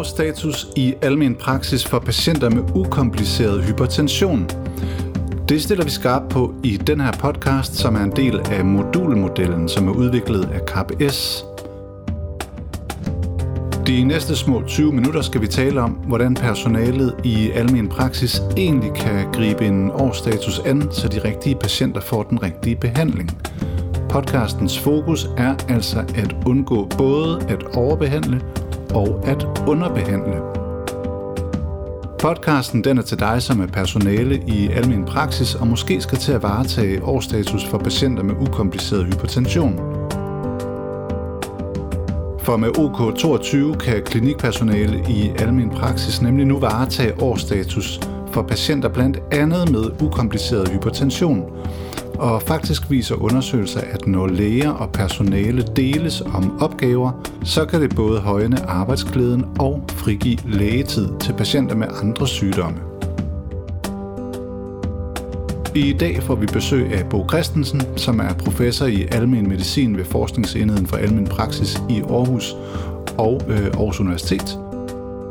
årsstatus i almen praksis for patienter med ukompliceret hypertension. Det stiller vi skarpt på i den her podcast, som er en del af modulmodellen, som er udviklet af KPS. De næste små 20 minutter skal vi tale om, hvordan personalet i almen praksis egentlig kan gribe en årsstatus an, så de rigtige patienter får den rigtige behandling. Podcastens fokus er altså at undgå både at overbehandle og at underbehandle. Podcasten den er til dig, som er personale i almen praksis og måske skal til at varetage årsstatus for patienter med ukompliceret hypertension. For med OK22 kan klinikpersonale i almen praksis nemlig nu varetage årsstatus for patienter blandt andet med ukompliceret hypertension – og faktisk viser undersøgelser, at når læger og personale deles om opgaver, så kan det både højne arbejdsglæden og frigive lægetid til patienter med andre sygdomme. I dag får vi besøg af Bo Christensen, som er professor i almen medicin ved Forskningsenheden for Almen Praksis i Aarhus og øh, Aarhus Universitet.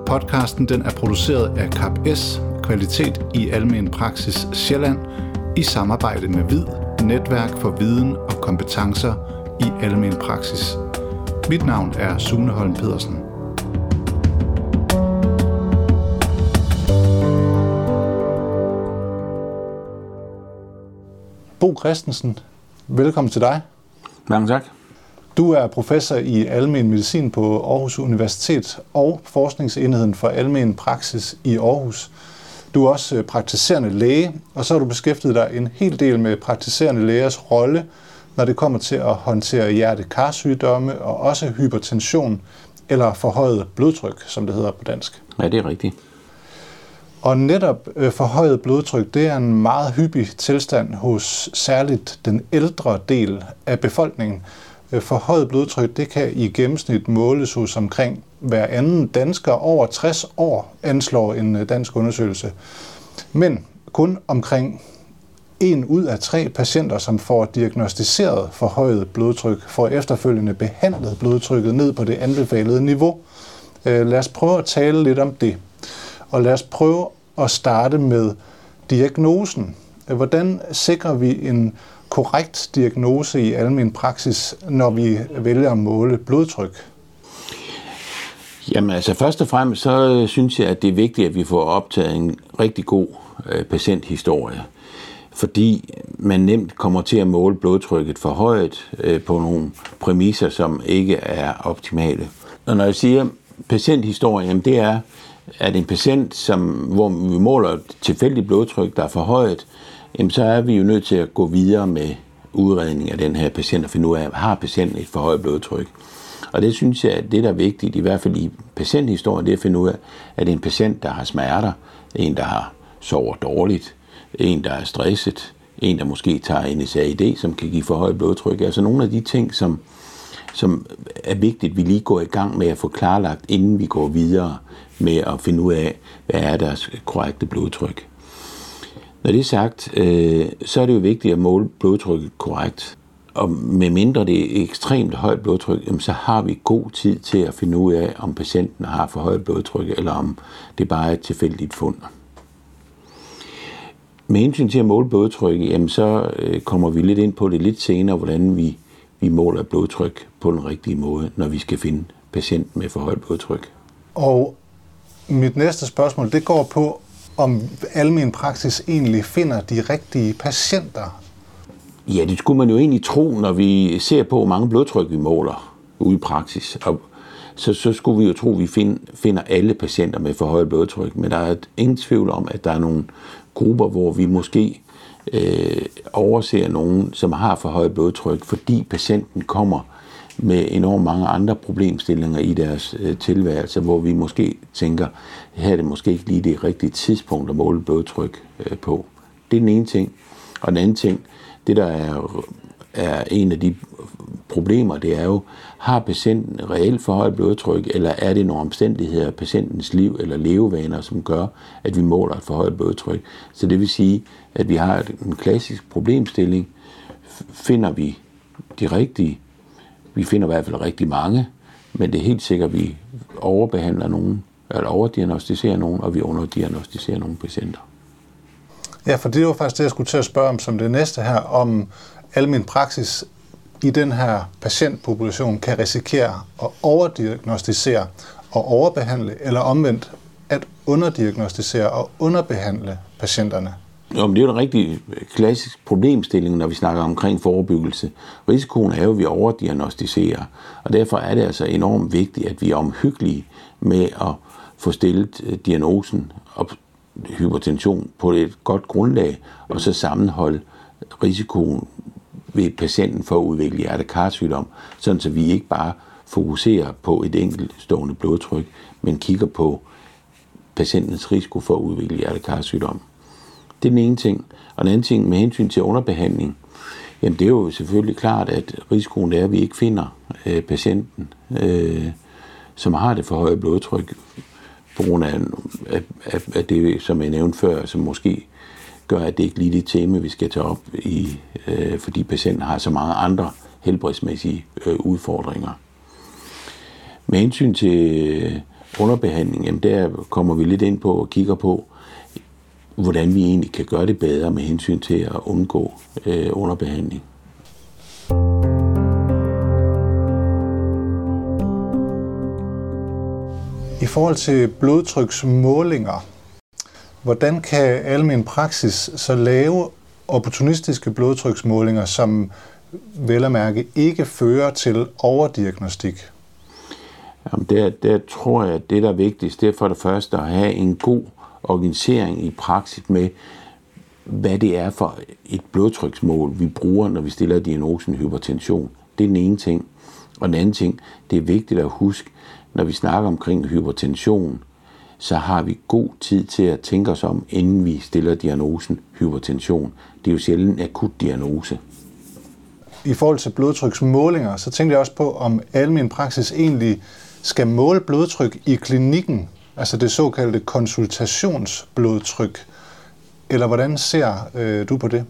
Podcasten den er produceret af CAPS, Kvalitet i Almen Praksis Sjælland, i samarbejde med VID, Netværk for Viden og Kompetencer i Almen Praksis. Mit navn er Sune Holm Pedersen. Bo Christensen, velkommen til dig. Mange tak. Du er professor i almen medicin på Aarhus Universitet og forskningsenheden for almen praksis i Aarhus. Du er også øh, praktiserende læge, og så har du beskæftiget dig en hel del med praktiserende lægers rolle, når det kommer til at håndtere hjertekarsygdomme og også hypertension eller forhøjet blodtryk, som det hedder på dansk. Ja, det er rigtigt. Og netop øh, forhøjet blodtryk, det er en meget hyppig tilstand hos særligt den ældre del af befolkningen. Øh, forhøjet blodtryk, det kan i gennemsnit måles hos omkring hver anden dansker over 60 år, anslår en øh, dansk undersøgelse. Men kun omkring en ud af tre patienter, som får diagnostiseret forhøjet blodtryk, får efterfølgende behandlet blodtrykket ned på det anbefalede niveau. Øh, lad os prøve at tale lidt om det. Og lad os prøve at starte med diagnosen. Hvordan sikrer vi en korrekt diagnose i almen praksis, når vi vælger at måle blodtryk? Jamen altså først og fremmest så øh, synes jeg, at det er vigtigt, at vi får optaget en rigtig god øh, patienthistorie. Fordi man nemt kommer til at måle blodtrykket for højt øh, på nogle præmisser, som ikke er optimale. Og når jeg siger patienthistorie, jamen det er, at en patient, som, hvor vi måler et tilfældigt blodtryk, der er for højt, jamen så er vi jo nødt til at gå videre med udredning af den her patient og finde ud af, har patienten et for højt blodtryk. Og det synes jeg, at det, der er vigtigt, i hvert fald i patienthistorien, det er at finde ud af, at det er en patient, der har smerter, en, der har sover dårligt, en, der er stresset, en, der måske tager en SAID, som kan give for højt blodtryk. Altså nogle af de ting, som, som er vigtigt, vi lige går i gang med at få klarlagt, inden vi går videre med at finde ud af, hvad er deres korrekte blodtryk. Når det er sagt, øh, så er det jo vigtigt at måle blodtrykket korrekt. Og med mindre det er ekstremt højt blodtryk, jamen, så har vi god tid til at finde ud af, om patienten har for højt blodtryk, eller om det bare er et tilfældigt fund. Med hensyn til at måle blodtryk, jamen, så øh, kommer vi lidt ind på det lidt senere, hvordan vi, vi måler blodtryk på den rigtige måde, når vi skal finde patienten med for højt blodtryk. Og mit næste spørgsmål, det går på, om almen praksis egentlig finder de rigtige patienter Ja, det skulle man jo egentlig tro, når vi ser på, hvor mange blodtryk vi måler ude i praksis. Og så, så skulle vi jo tro, at vi find, finder alle patienter med for højt blodtryk. Men der er ingen tvivl om, at der er nogle grupper, hvor vi måske øh, overser nogen, som har for højt blodtryk, fordi patienten kommer med enormt mange andre problemstillinger i deres øh, tilværelse, hvor vi måske tænker, her er det måske ikke lige det rigtige tidspunkt at måle blodtryk øh, på. Det er den ene ting. Og den anden ting, det der er, er en af de problemer, det er jo, har patienten reelt for højt blodtryk, eller er det nogle omstændigheder, patientens liv eller levevaner, som gør, at vi måler et for højt blodtryk. Så det vil sige, at vi har en klassisk problemstilling. Finder vi de rigtige? Vi finder i hvert fald rigtig mange, men det er helt sikkert, at vi overbehandler nogen eller overdiagnostiserer nogen, og vi underdiagnostiserer nogle patienter. Ja, for det var faktisk det, jeg skulle til at spørge om som det næste her, om almen praksis i den her patientpopulation kan risikere at overdiagnostisere og overbehandle, eller omvendt at underdiagnostisere og underbehandle patienterne? Jo, men det er jo en rigtig øh, klassisk problemstilling, når vi snakker omkring forebyggelse. Risikoen er jo, at vi overdiagnostiserer, og derfor er det altså enormt vigtigt, at vi er omhyggelige med at få stillet øh, diagnosen og hypertension på et godt grundlag, og så sammenholde risikoen ved patienten for at udvikle hjertekarsygdom, sådan så vi ikke bare fokuserer på et enkelt stående blodtryk, men kigger på patientens risiko for at udvikle hjertekarsygdom. Det er den ene ting. Og den anden ting med hensyn til underbehandling, jamen det er jo selvfølgelig klart, at risikoen er, at vi ikke finder øh, patienten, øh, som har det for høje blodtryk, på grund af, af, af, af det, som jeg nævnte før, som måske gør, at det ikke lige det tema, vi skal tage op, i, øh, fordi patienten har så mange andre helbredsmæssige øh, udfordringer. Med hensyn til øh, underbehandling, jamen der kommer vi lidt ind på og kigger på, hvordan vi egentlig kan gøre det bedre med hensyn til at undgå øh, underbehandling. I forhold til blodtryksmålinger, hvordan kan almen praksis så lave opportunistiske blodtryksmålinger, som vel at mærke ikke fører til overdiagnostik? Jamen der, der tror jeg, at det, der er vigtigst, det er for det første at have en god organisering i praksis med, hvad det er for et blodtryksmål, vi bruger, når vi stiller diagnosen hypertension. Det er den ene ting. Og den anden ting, det er vigtigt at huske, når vi snakker omkring hypertension, så har vi god tid til at tænke os om, inden vi stiller diagnosen hypertension. Det er jo sjældent en akut diagnose. I forhold til blodtryksmålinger, så tænkte jeg også på, om almen praksis egentlig skal måle blodtryk i klinikken, altså det såkaldte konsultationsblodtryk, eller hvordan ser øh, du på det?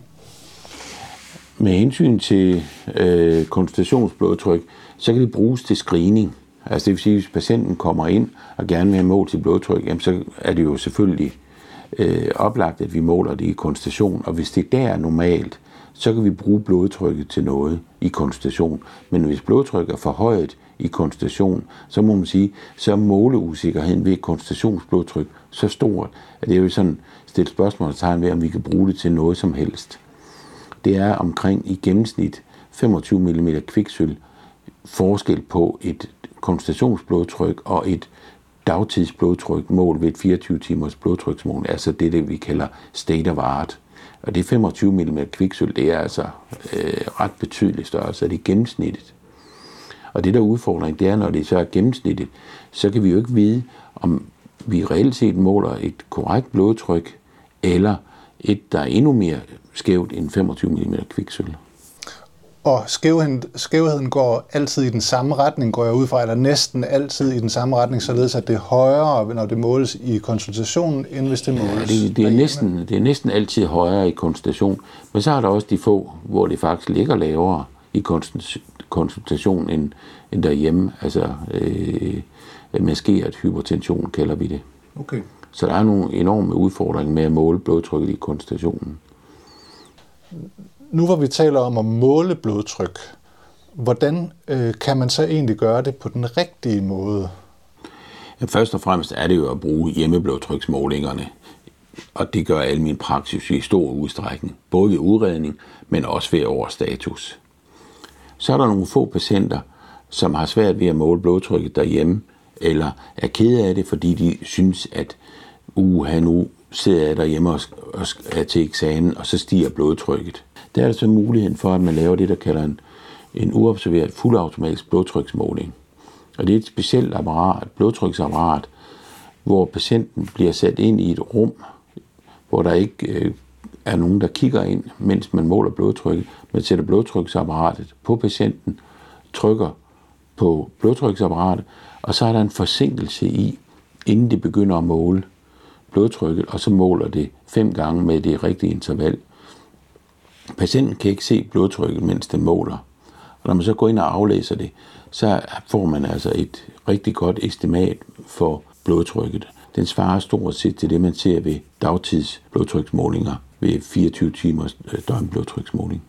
Med hensyn til øh, konsultationsblodtryk, så kan det bruges til screening. Altså det vil sige, at hvis patienten kommer ind og gerne vil have målt sit blodtryk, jamen så er det jo selvfølgelig øh, oplagt, at vi måler det i konsultation. Og hvis det der er normalt, så kan vi bruge blodtrykket til noget i konsultation. Men hvis blodtrykket er for højt i konstation, så må man sige, så er måleusikkerheden ved konstationsblodtryk så stort, at det er jo sådan stille spørgsmålstegn ved, om vi kan bruge det til noget som helst. Det er omkring i gennemsnit 25 mm kviksøl forskel på et koncentrationsblodtryk og et dagtidsblodtryk mål ved et 24 timers blodtryksmål, altså det, det vi kalder state of art. Og det 25 mm kviksøl, det er altså øh, ret betydeligt størrelse, det er gennemsnittet. Og det der udfordring, det er, når det så er gennemsnittet, så kan vi jo ikke vide, om vi reelt set måler et korrekt blodtryk, eller et, der er endnu mere skævt end 25 mm kviksøl. Og skævheden, skævheden går altid i den samme retning, går jeg ud fra, eller næsten altid i den samme retning, således at det er højere, når det måles i konsultationen, end hvis det måles ja, det, det, er næsten, det er næsten altid højere i konsultation, men så er der også de få, hvor det faktisk ligger lavere i konsultation end, end derhjemme. Altså øh, maskeret hypertension kalder vi det. Okay. Så der er nogle enorme udfordringer med at måle blodtrykket i konsultationen. Nu hvor vi taler om at måle blodtryk, hvordan øh, kan man så egentlig gøre det på den rigtige måde? Ja, først og fremmest er det jo at bruge hjemmeblodtryksmålingerne, og det gør al min praksis i stor udstrækning, både ved udredning, men også ved overstatus. Så er der nogle få patienter, som har svært ved at måle blodtrykket derhjemme, eller er ked af det, fordi de synes, at uha, nu sidder jeg derhjemme og er til eksamen, og så stiger blodtrykket der er der så muligheden for, at man laver det, der kalder en, en uobserveret fuldautomatisk blodtryksmåling. Og det er et specielt apparat, et blodtryksapparat, hvor patienten bliver sat ind i et rum, hvor der ikke øh, er nogen, der kigger ind, mens man måler blodtrykket. Man sætter blodtryksapparatet på patienten, trykker på blodtryksapparatet, og så er der en forsinkelse i, inden det begynder at måle blodtrykket, og så måler det fem gange med det rigtige interval. Patienten kan ikke se blodtrykket, mens den måler. Og når man så går ind og aflæser det, så får man altså et rigtig godt estimat for blodtrykket. Den svarer stort set til det, man ser ved dagtids blodtryksmålinger ved 24 timers øh, døgnblodtryksmåling.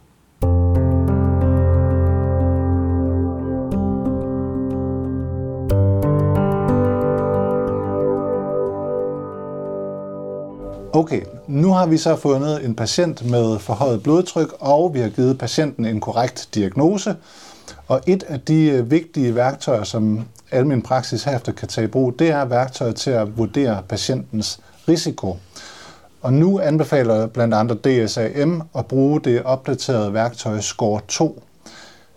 Okay, nu har vi så fundet en patient med forhøjet blodtryk, og vi har givet patienten en korrekt diagnose. Og et af de øh, vigtige værktøjer, som almen praksis herefter kan tage i brug, det er værktøjet til at vurdere patientens risiko. Og nu anbefaler blandt andre DSAM at bruge det opdaterede værktøj SCORE 2.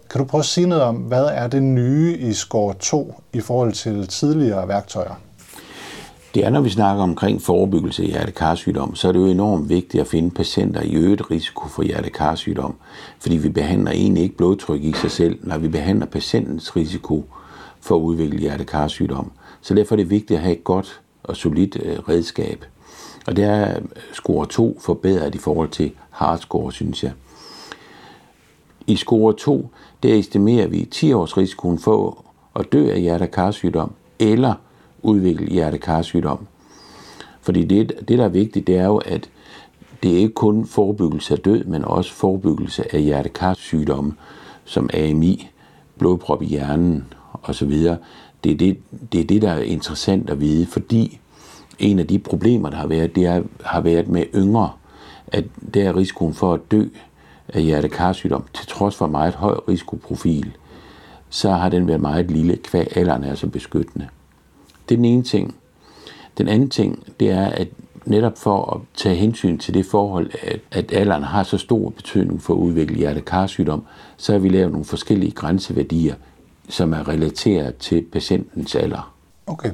Kan du prøve at sige noget om, hvad er det nye i SCORE 2 i forhold til tidligere værktøjer? Det er, når vi snakker omkring forebyggelse af hjertekarsygdom, så er det jo enormt vigtigt at finde patienter i øget risiko for hjertekarsygdom, fordi vi behandler egentlig ikke blodtryk i sig selv, når vi behandler patientens risiko for at udvikle hjertekarsygdom. Så derfor er det vigtigt at have et godt og solidt øh, redskab. Og det er score 2 forbedret i forhold til hardscore, synes jeg. I score 2, der estimerer vi 10 års risikoen for at dø af hjertekarsygdom eller udvikle hjertekarsygdom. Fordi det, det, der er vigtigt, det er jo, at det er ikke kun forebyggelse af død, men også forebyggelse af hjertekarsygdomme, som AMI, blodprop i hjernen osv. Det er det, det er det, der er interessant at vide, fordi en af de problemer, der har været, det er, har været med yngre, at der er risikoen for at dø af hjertekarsygdom, til trods for meget høj risikoprofil, så har den været meget lille, kvæg alderen er så beskyttende. Det er den ene ting. Den anden ting, det er, at netop for at tage hensyn til det forhold, at, at alderen har så stor betydning for at udvikle hjertekarsygdom, så har vi lavet nogle forskellige grænseværdier, som er relateret til patientens alder. Okay.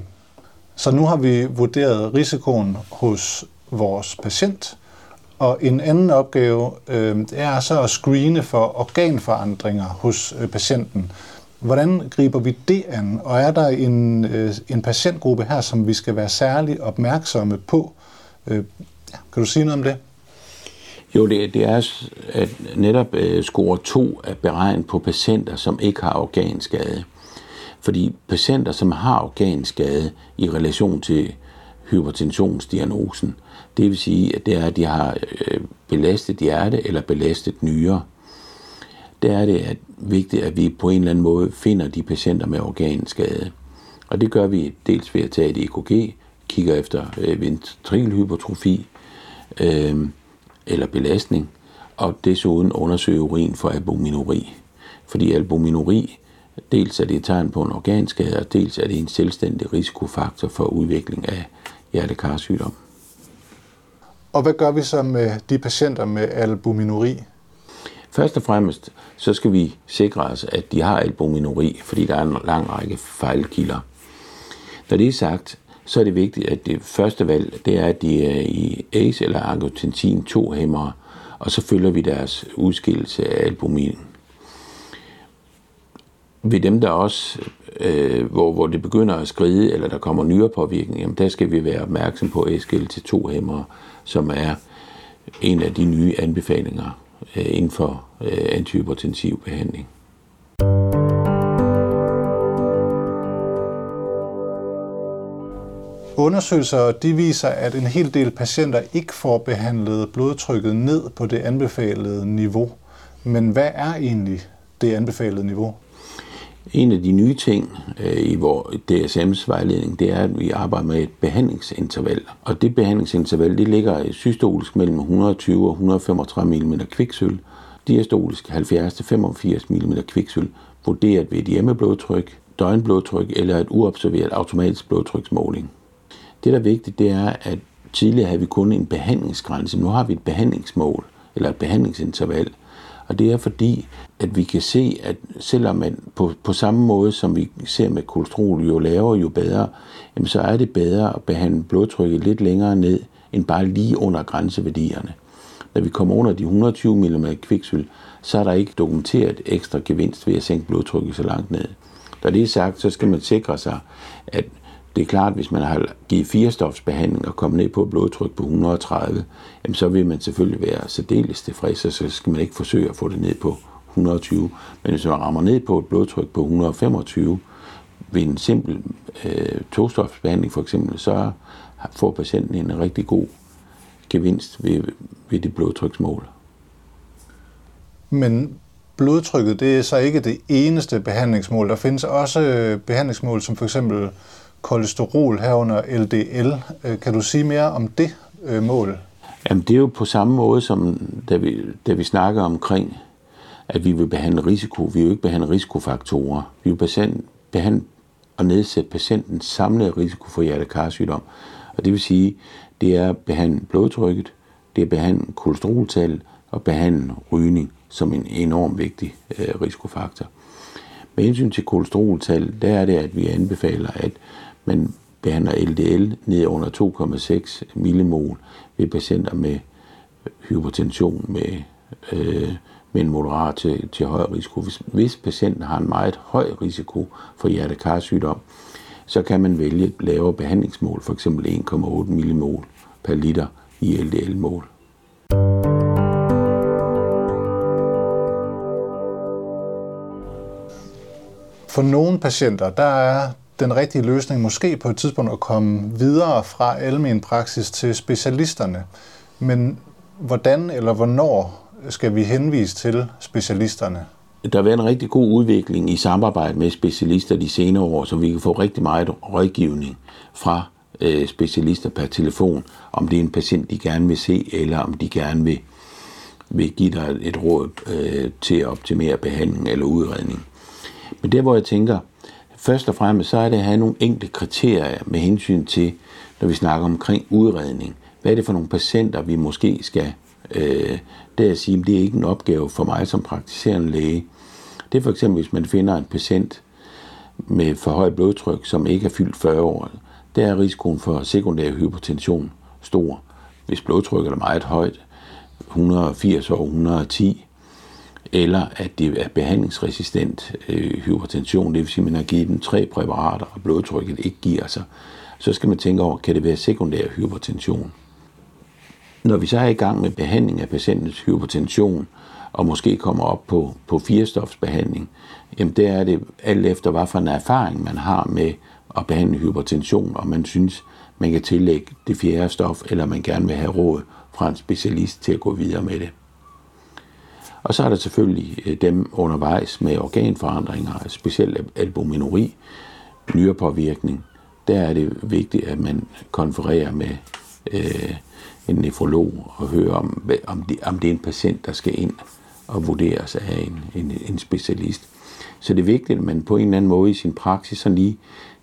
Så nu har vi vurderet risikoen hos vores patient, og en anden opgave øh, er så at screene for organforandringer hos øh, patienten. Hvordan griber vi det an? Og er der en, øh, en patientgruppe her, som vi skal være særlig opmærksomme på? Øh, ja, kan du sige noget om det? Jo, det, det er at netop øh, score 2 er beregnet på patienter, som ikke har organskade. Fordi patienter, som har organskade i relation til hypertensionsdiagnosen, det vil sige, at det er, at de har øh, belastet hjerte eller belastet nyre, der er det at vigtigt, at vi på en eller anden måde finder de patienter med organskade. Og det gør vi dels ved at tage et EKG, kigger efter øh, ventrikkelhypertrofi øh, eller belastning, og desuden undersøge urin for albuminuri. Fordi albuminuri, dels er det et tegn på en organskade, og dels er det en selvstændig risikofaktor for udvikling af hjertekarsygdom. Og hvad gør vi så med de patienter med albuminuri? Først og fremmest, så skal vi sikre os, at de har albuminuri, fordi der er en lang række fejlkilder. Når det er sagt, så er det vigtigt, at det første valg, det er, at de er i ACE eller angiotensin 2 hæmmer, og så følger vi deres udskillelse af albumin. Ved dem, der også, øh, hvor, hvor det begynder at skride, eller der kommer nyrepåvirkning, jamen der skal vi være opmærksom på SGLT2 hæmmer, som er en af de nye anbefalinger øh, inden for øh, antihypertensiv behandling. Undersøgelser de viser, at en hel del patienter ikke får behandlet blodtrykket ned på det anbefalede niveau. Men hvad er egentlig det anbefalede niveau? En af de nye ting øh, i vores DSM's vejledning, det er, at vi arbejder med et behandlingsinterval. Og det behandlingsinterval, det ligger systolisk mellem 120 og 135 mm kviksøl, diastolisk 70-85 mm kviksøl, vurderet ved et hjemmeblodtryk, døgnblodtryk eller et uobserveret automatisk blodtryksmåling. Det, der er vigtigt, det er, at tidligere havde vi kun en behandlingsgrænse. Nu har vi et behandlingsmål, eller et behandlingsinterval. Og det er fordi, at vi kan se, at selvom man på, på samme måde, som vi ser med kolesterol, jo lavere, jo bedre, jamen så er det bedre at behandle blodtrykket lidt længere ned, end bare lige under grænseværdierne. Når vi kommer under de 120 mm kviksøl, så er der ikke dokumenteret ekstra gevinst ved at sænke blodtrykket så langt ned. Når det er sagt, så skal man sikre sig, at det er klart, at hvis man har givet firestofsbehandling og kommet ned på et blodtryk på 130, jamen så vil man selvfølgelig være særdeles tilfreds, og så skal man ikke forsøge at få det ned på 120. Men hvis man rammer ned på et blodtryk på 125, ved en simpel øh, togstofsbehandling for eksempel, så får patienten en rigtig god gevinst ved, ved det blodtryksmål. Men blodtrykket, det er så ikke det eneste behandlingsmål. Der findes også øh, behandlingsmål som for eksempel kolesterol herunder LDL. Øh, kan du sige mere om det øh, mål? Jamen, det er jo på samme måde, som da vi, da vi snakker omkring, at vi vil behandle risiko. Vi vil jo ikke behandle risikofaktorer. Vi vil behandle og nedsætte patientens samlede risiko for hjertekarsygdom. Og det vil sige, det er at behandle blodtrykket, det er at behandle kolesteroltal og behandle rygning som en enorm vigtig øh, risikofaktor. Med hensyn til kolesteroltal, der er det, at vi anbefaler, at man behandler LDL ned under 2,6 millimol ved patienter med hypertension med, øh, med en moderat til, til høj risiko. Hvis, hvis patienten har en meget høj risiko for hjertekarsygdom, så kan man vælge et lavere behandlingsmål, f.eks. 1,8 millimol per liter i LDL-mål. For nogle patienter, der er den rigtige løsning måske på et tidspunkt at komme videre fra almen praksis til specialisterne. Men hvordan eller hvornår skal vi henvise til specialisterne? Der har været en rigtig god udvikling i samarbejde med specialister de senere år, så vi kan få rigtig meget rådgivning fra øh, specialister per telefon, om det er en patient, de gerne vil se, eller om de gerne vil, vil give dig et råd øh, til at optimere behandling eller udredning. Men der, hvor jeg tænker, først og fremmest, så er det at have nogle enkle kriterier med hensyn til, når vi snakker omkring udredning. Hvad er det for nogle patienter, vi måske skal... Øh, det er sige, at det er ikke en opgave for mig som praktiserende læge. Det er for eksempel, hvis man finder en patient med for højt blodtryk, som ikke er fyldt 40 år. Der er risikoen for sekundær hypertension stor. Hvis blodtrykket er meget højt, 180 over 110, eller at det er behandlingsresistent øh, hypertension, det vil sige, at man har givet dem tre præparater, og blodtrykket ikke giver sig, så skal man tænke over, kan det være sekundær hypertension? Når vi så er i gang med behandling af patientens hypertension, og måske kommer op på, på firestofsbehandling, jamen der er det alt efter, hvad for en erfaring man har med at behandle hypertension, og man synes, man kan tillægge det fjerde stof, eller man gerne vil have råd fra en specialist til at gå videre med det. Og så er der selvfølgelig øh, dem undervejs med organforandringer, specielt albuminuri, nyrepåvirkning. Der er det vigtigt, at man konfererer med øh, en nefrolog og hører om, om, det, om det er en patient, der skal ind og vurderes af en, en, en specialist. Så det er vigtigt, at man på en eller anden måde i sin praksis så lige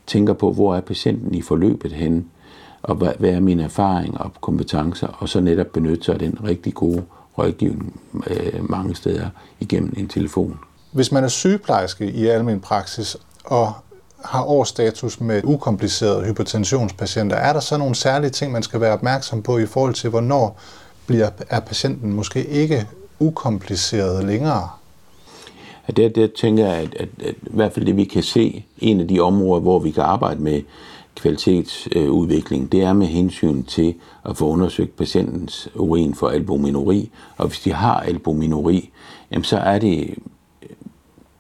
tænker på, hvor er patienten i forløbet henne, og hvad, hvad er min erfaring og kompetencer, og så netop benytte sig af den rigtig gode rådgivning øh, mange steder igennem en telefon. Hvis man er sygeplejerske i almen praksis og har årsstatus med ukomplicerede hypertensionspatienter, er der så nogle særlige ting, man skal være opmærksom på i forhold til, hvornår bliver, er patienten måske ikke ukompliceret længere? Ja, det, det tænker jeg, at, at, at i hvert fald det vi kan se, en af de områder, hvor vi kan arbejde med kvalitetsudvikling, det er med hensyn til at få undersøgt patientens urin for albuminuri. Og hvis de har albuminuri, jamen så er det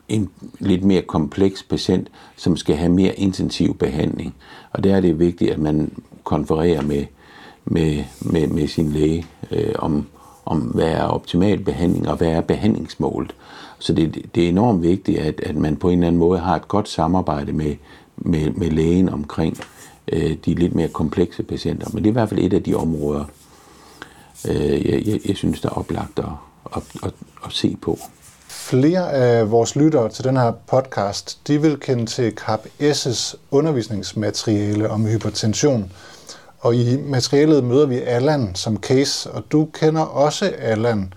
en lidt mere kompleks patient, som skal have mere intensiv behandling. Og der er det vigtigt, at man konfererer med, med, med, med sin læge øh, om, om, hvad er optimal behandling, og hvad er behandlingsmålet. Så det, det er enormt vigtigt, at, at man på en eller anden måde har et godt samarbejde med, med, med lægen omkring øh, de lidt mere komplekse patienter. Men det er i hvert fald et af de områder, øh, jeg, jeg, jeg synes, der er oplagt at, at, at, at se på. Flere af vores lyttere til den her podcast, de vil kende til CAP S's undervisningsmateriale om hypertension. Og i materialet møder vi Allan som case, og du kender også Allan.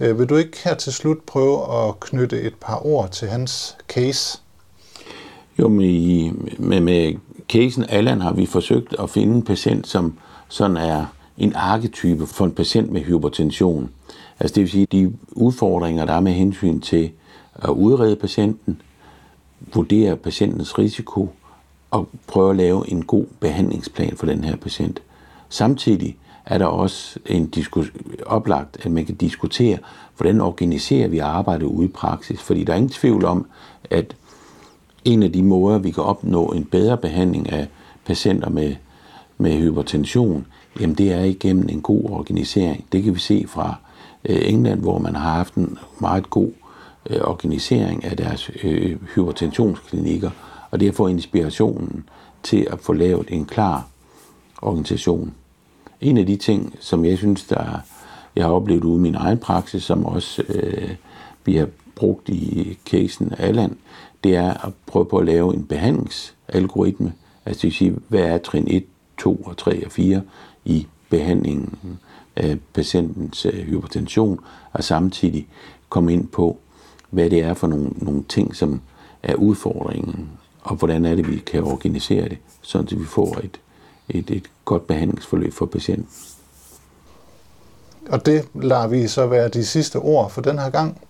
Øh, vil du ikke her til slut prøve at knytte et par ord til hans case? Jo, med, med, med casen Allan har vi forsøgt at finde en patient, som sådan er en arketype for en patient med hypertension. Altså det vil sige, de udfordringer, der er med hensyn til at udrede patienten, vurdere patientens risiko og prøve at lave en god behandlingsplan for den her patient. Samtidig er der også en diskus- oplagt, at man kan diskutere, hvordan organiserer vi arbejdet ude i praksis. Fordi der er ingen tvivl om, at en af de måder, vi kan opnå en bedre behandling af patienter med, med hypertension, jamen det er igennem en god organisering. Det kan vi se fra øh, England, hvor man har haft en meget god øh, organisering af deres øh, hypertensionsklinikker, og det er for inspirationen til at få lavet en klar organisation. En af de ting, som jeg synes, der jeg har oplevet ude i min egen praksis, som også øh, bliver brugt i casen Allan, det er at prøve på at lave en behandlingsalgoritme, altså det sige, hvad er trin 1, 2 og 3 og 4 i behandlingen af patientens øh, hypertension, og samtidig komme ind på, hvad det er for nogle, nogle ting, som er udfordringen, og hvordan er det, vi kan organisere det, så vi får et, et, et godt behandlingsforløb for patienten. Og det lader vi så være de sidste ord for den her gang.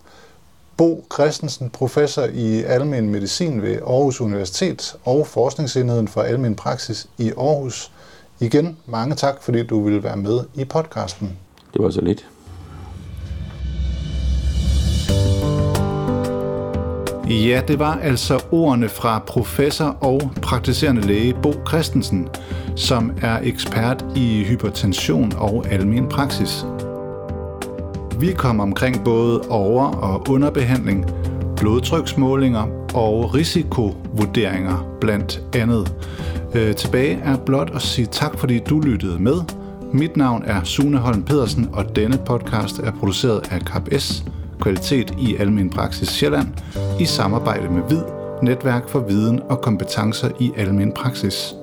Bo Christensen, professor i almen medicin ved Aarhus Universitet og Forskningsenheden for Almen Praksis i Aarhus. Igen, mange tak, fordi du ville være med i podcasten. Det var så lidt. Ja, det var altså ordene fra professor og praktiserende læge Bo Christensen, som er ekspert i hypertension og almen praksis. Vi kommer omkring både over- og underbehandling, blodtryksmålinger og risikovurderinger blandt andet. Øh, tilbage er blot at sige tak, fordi du lyttede med. Mit navn er Sune Holm Pedersen, og denne podcast er produceret af CAPS, Kvalitet i Almen Praksis Sjælland, i samarbejde med VID, Netværk for Viden og Kompetencer i Almen Praksis.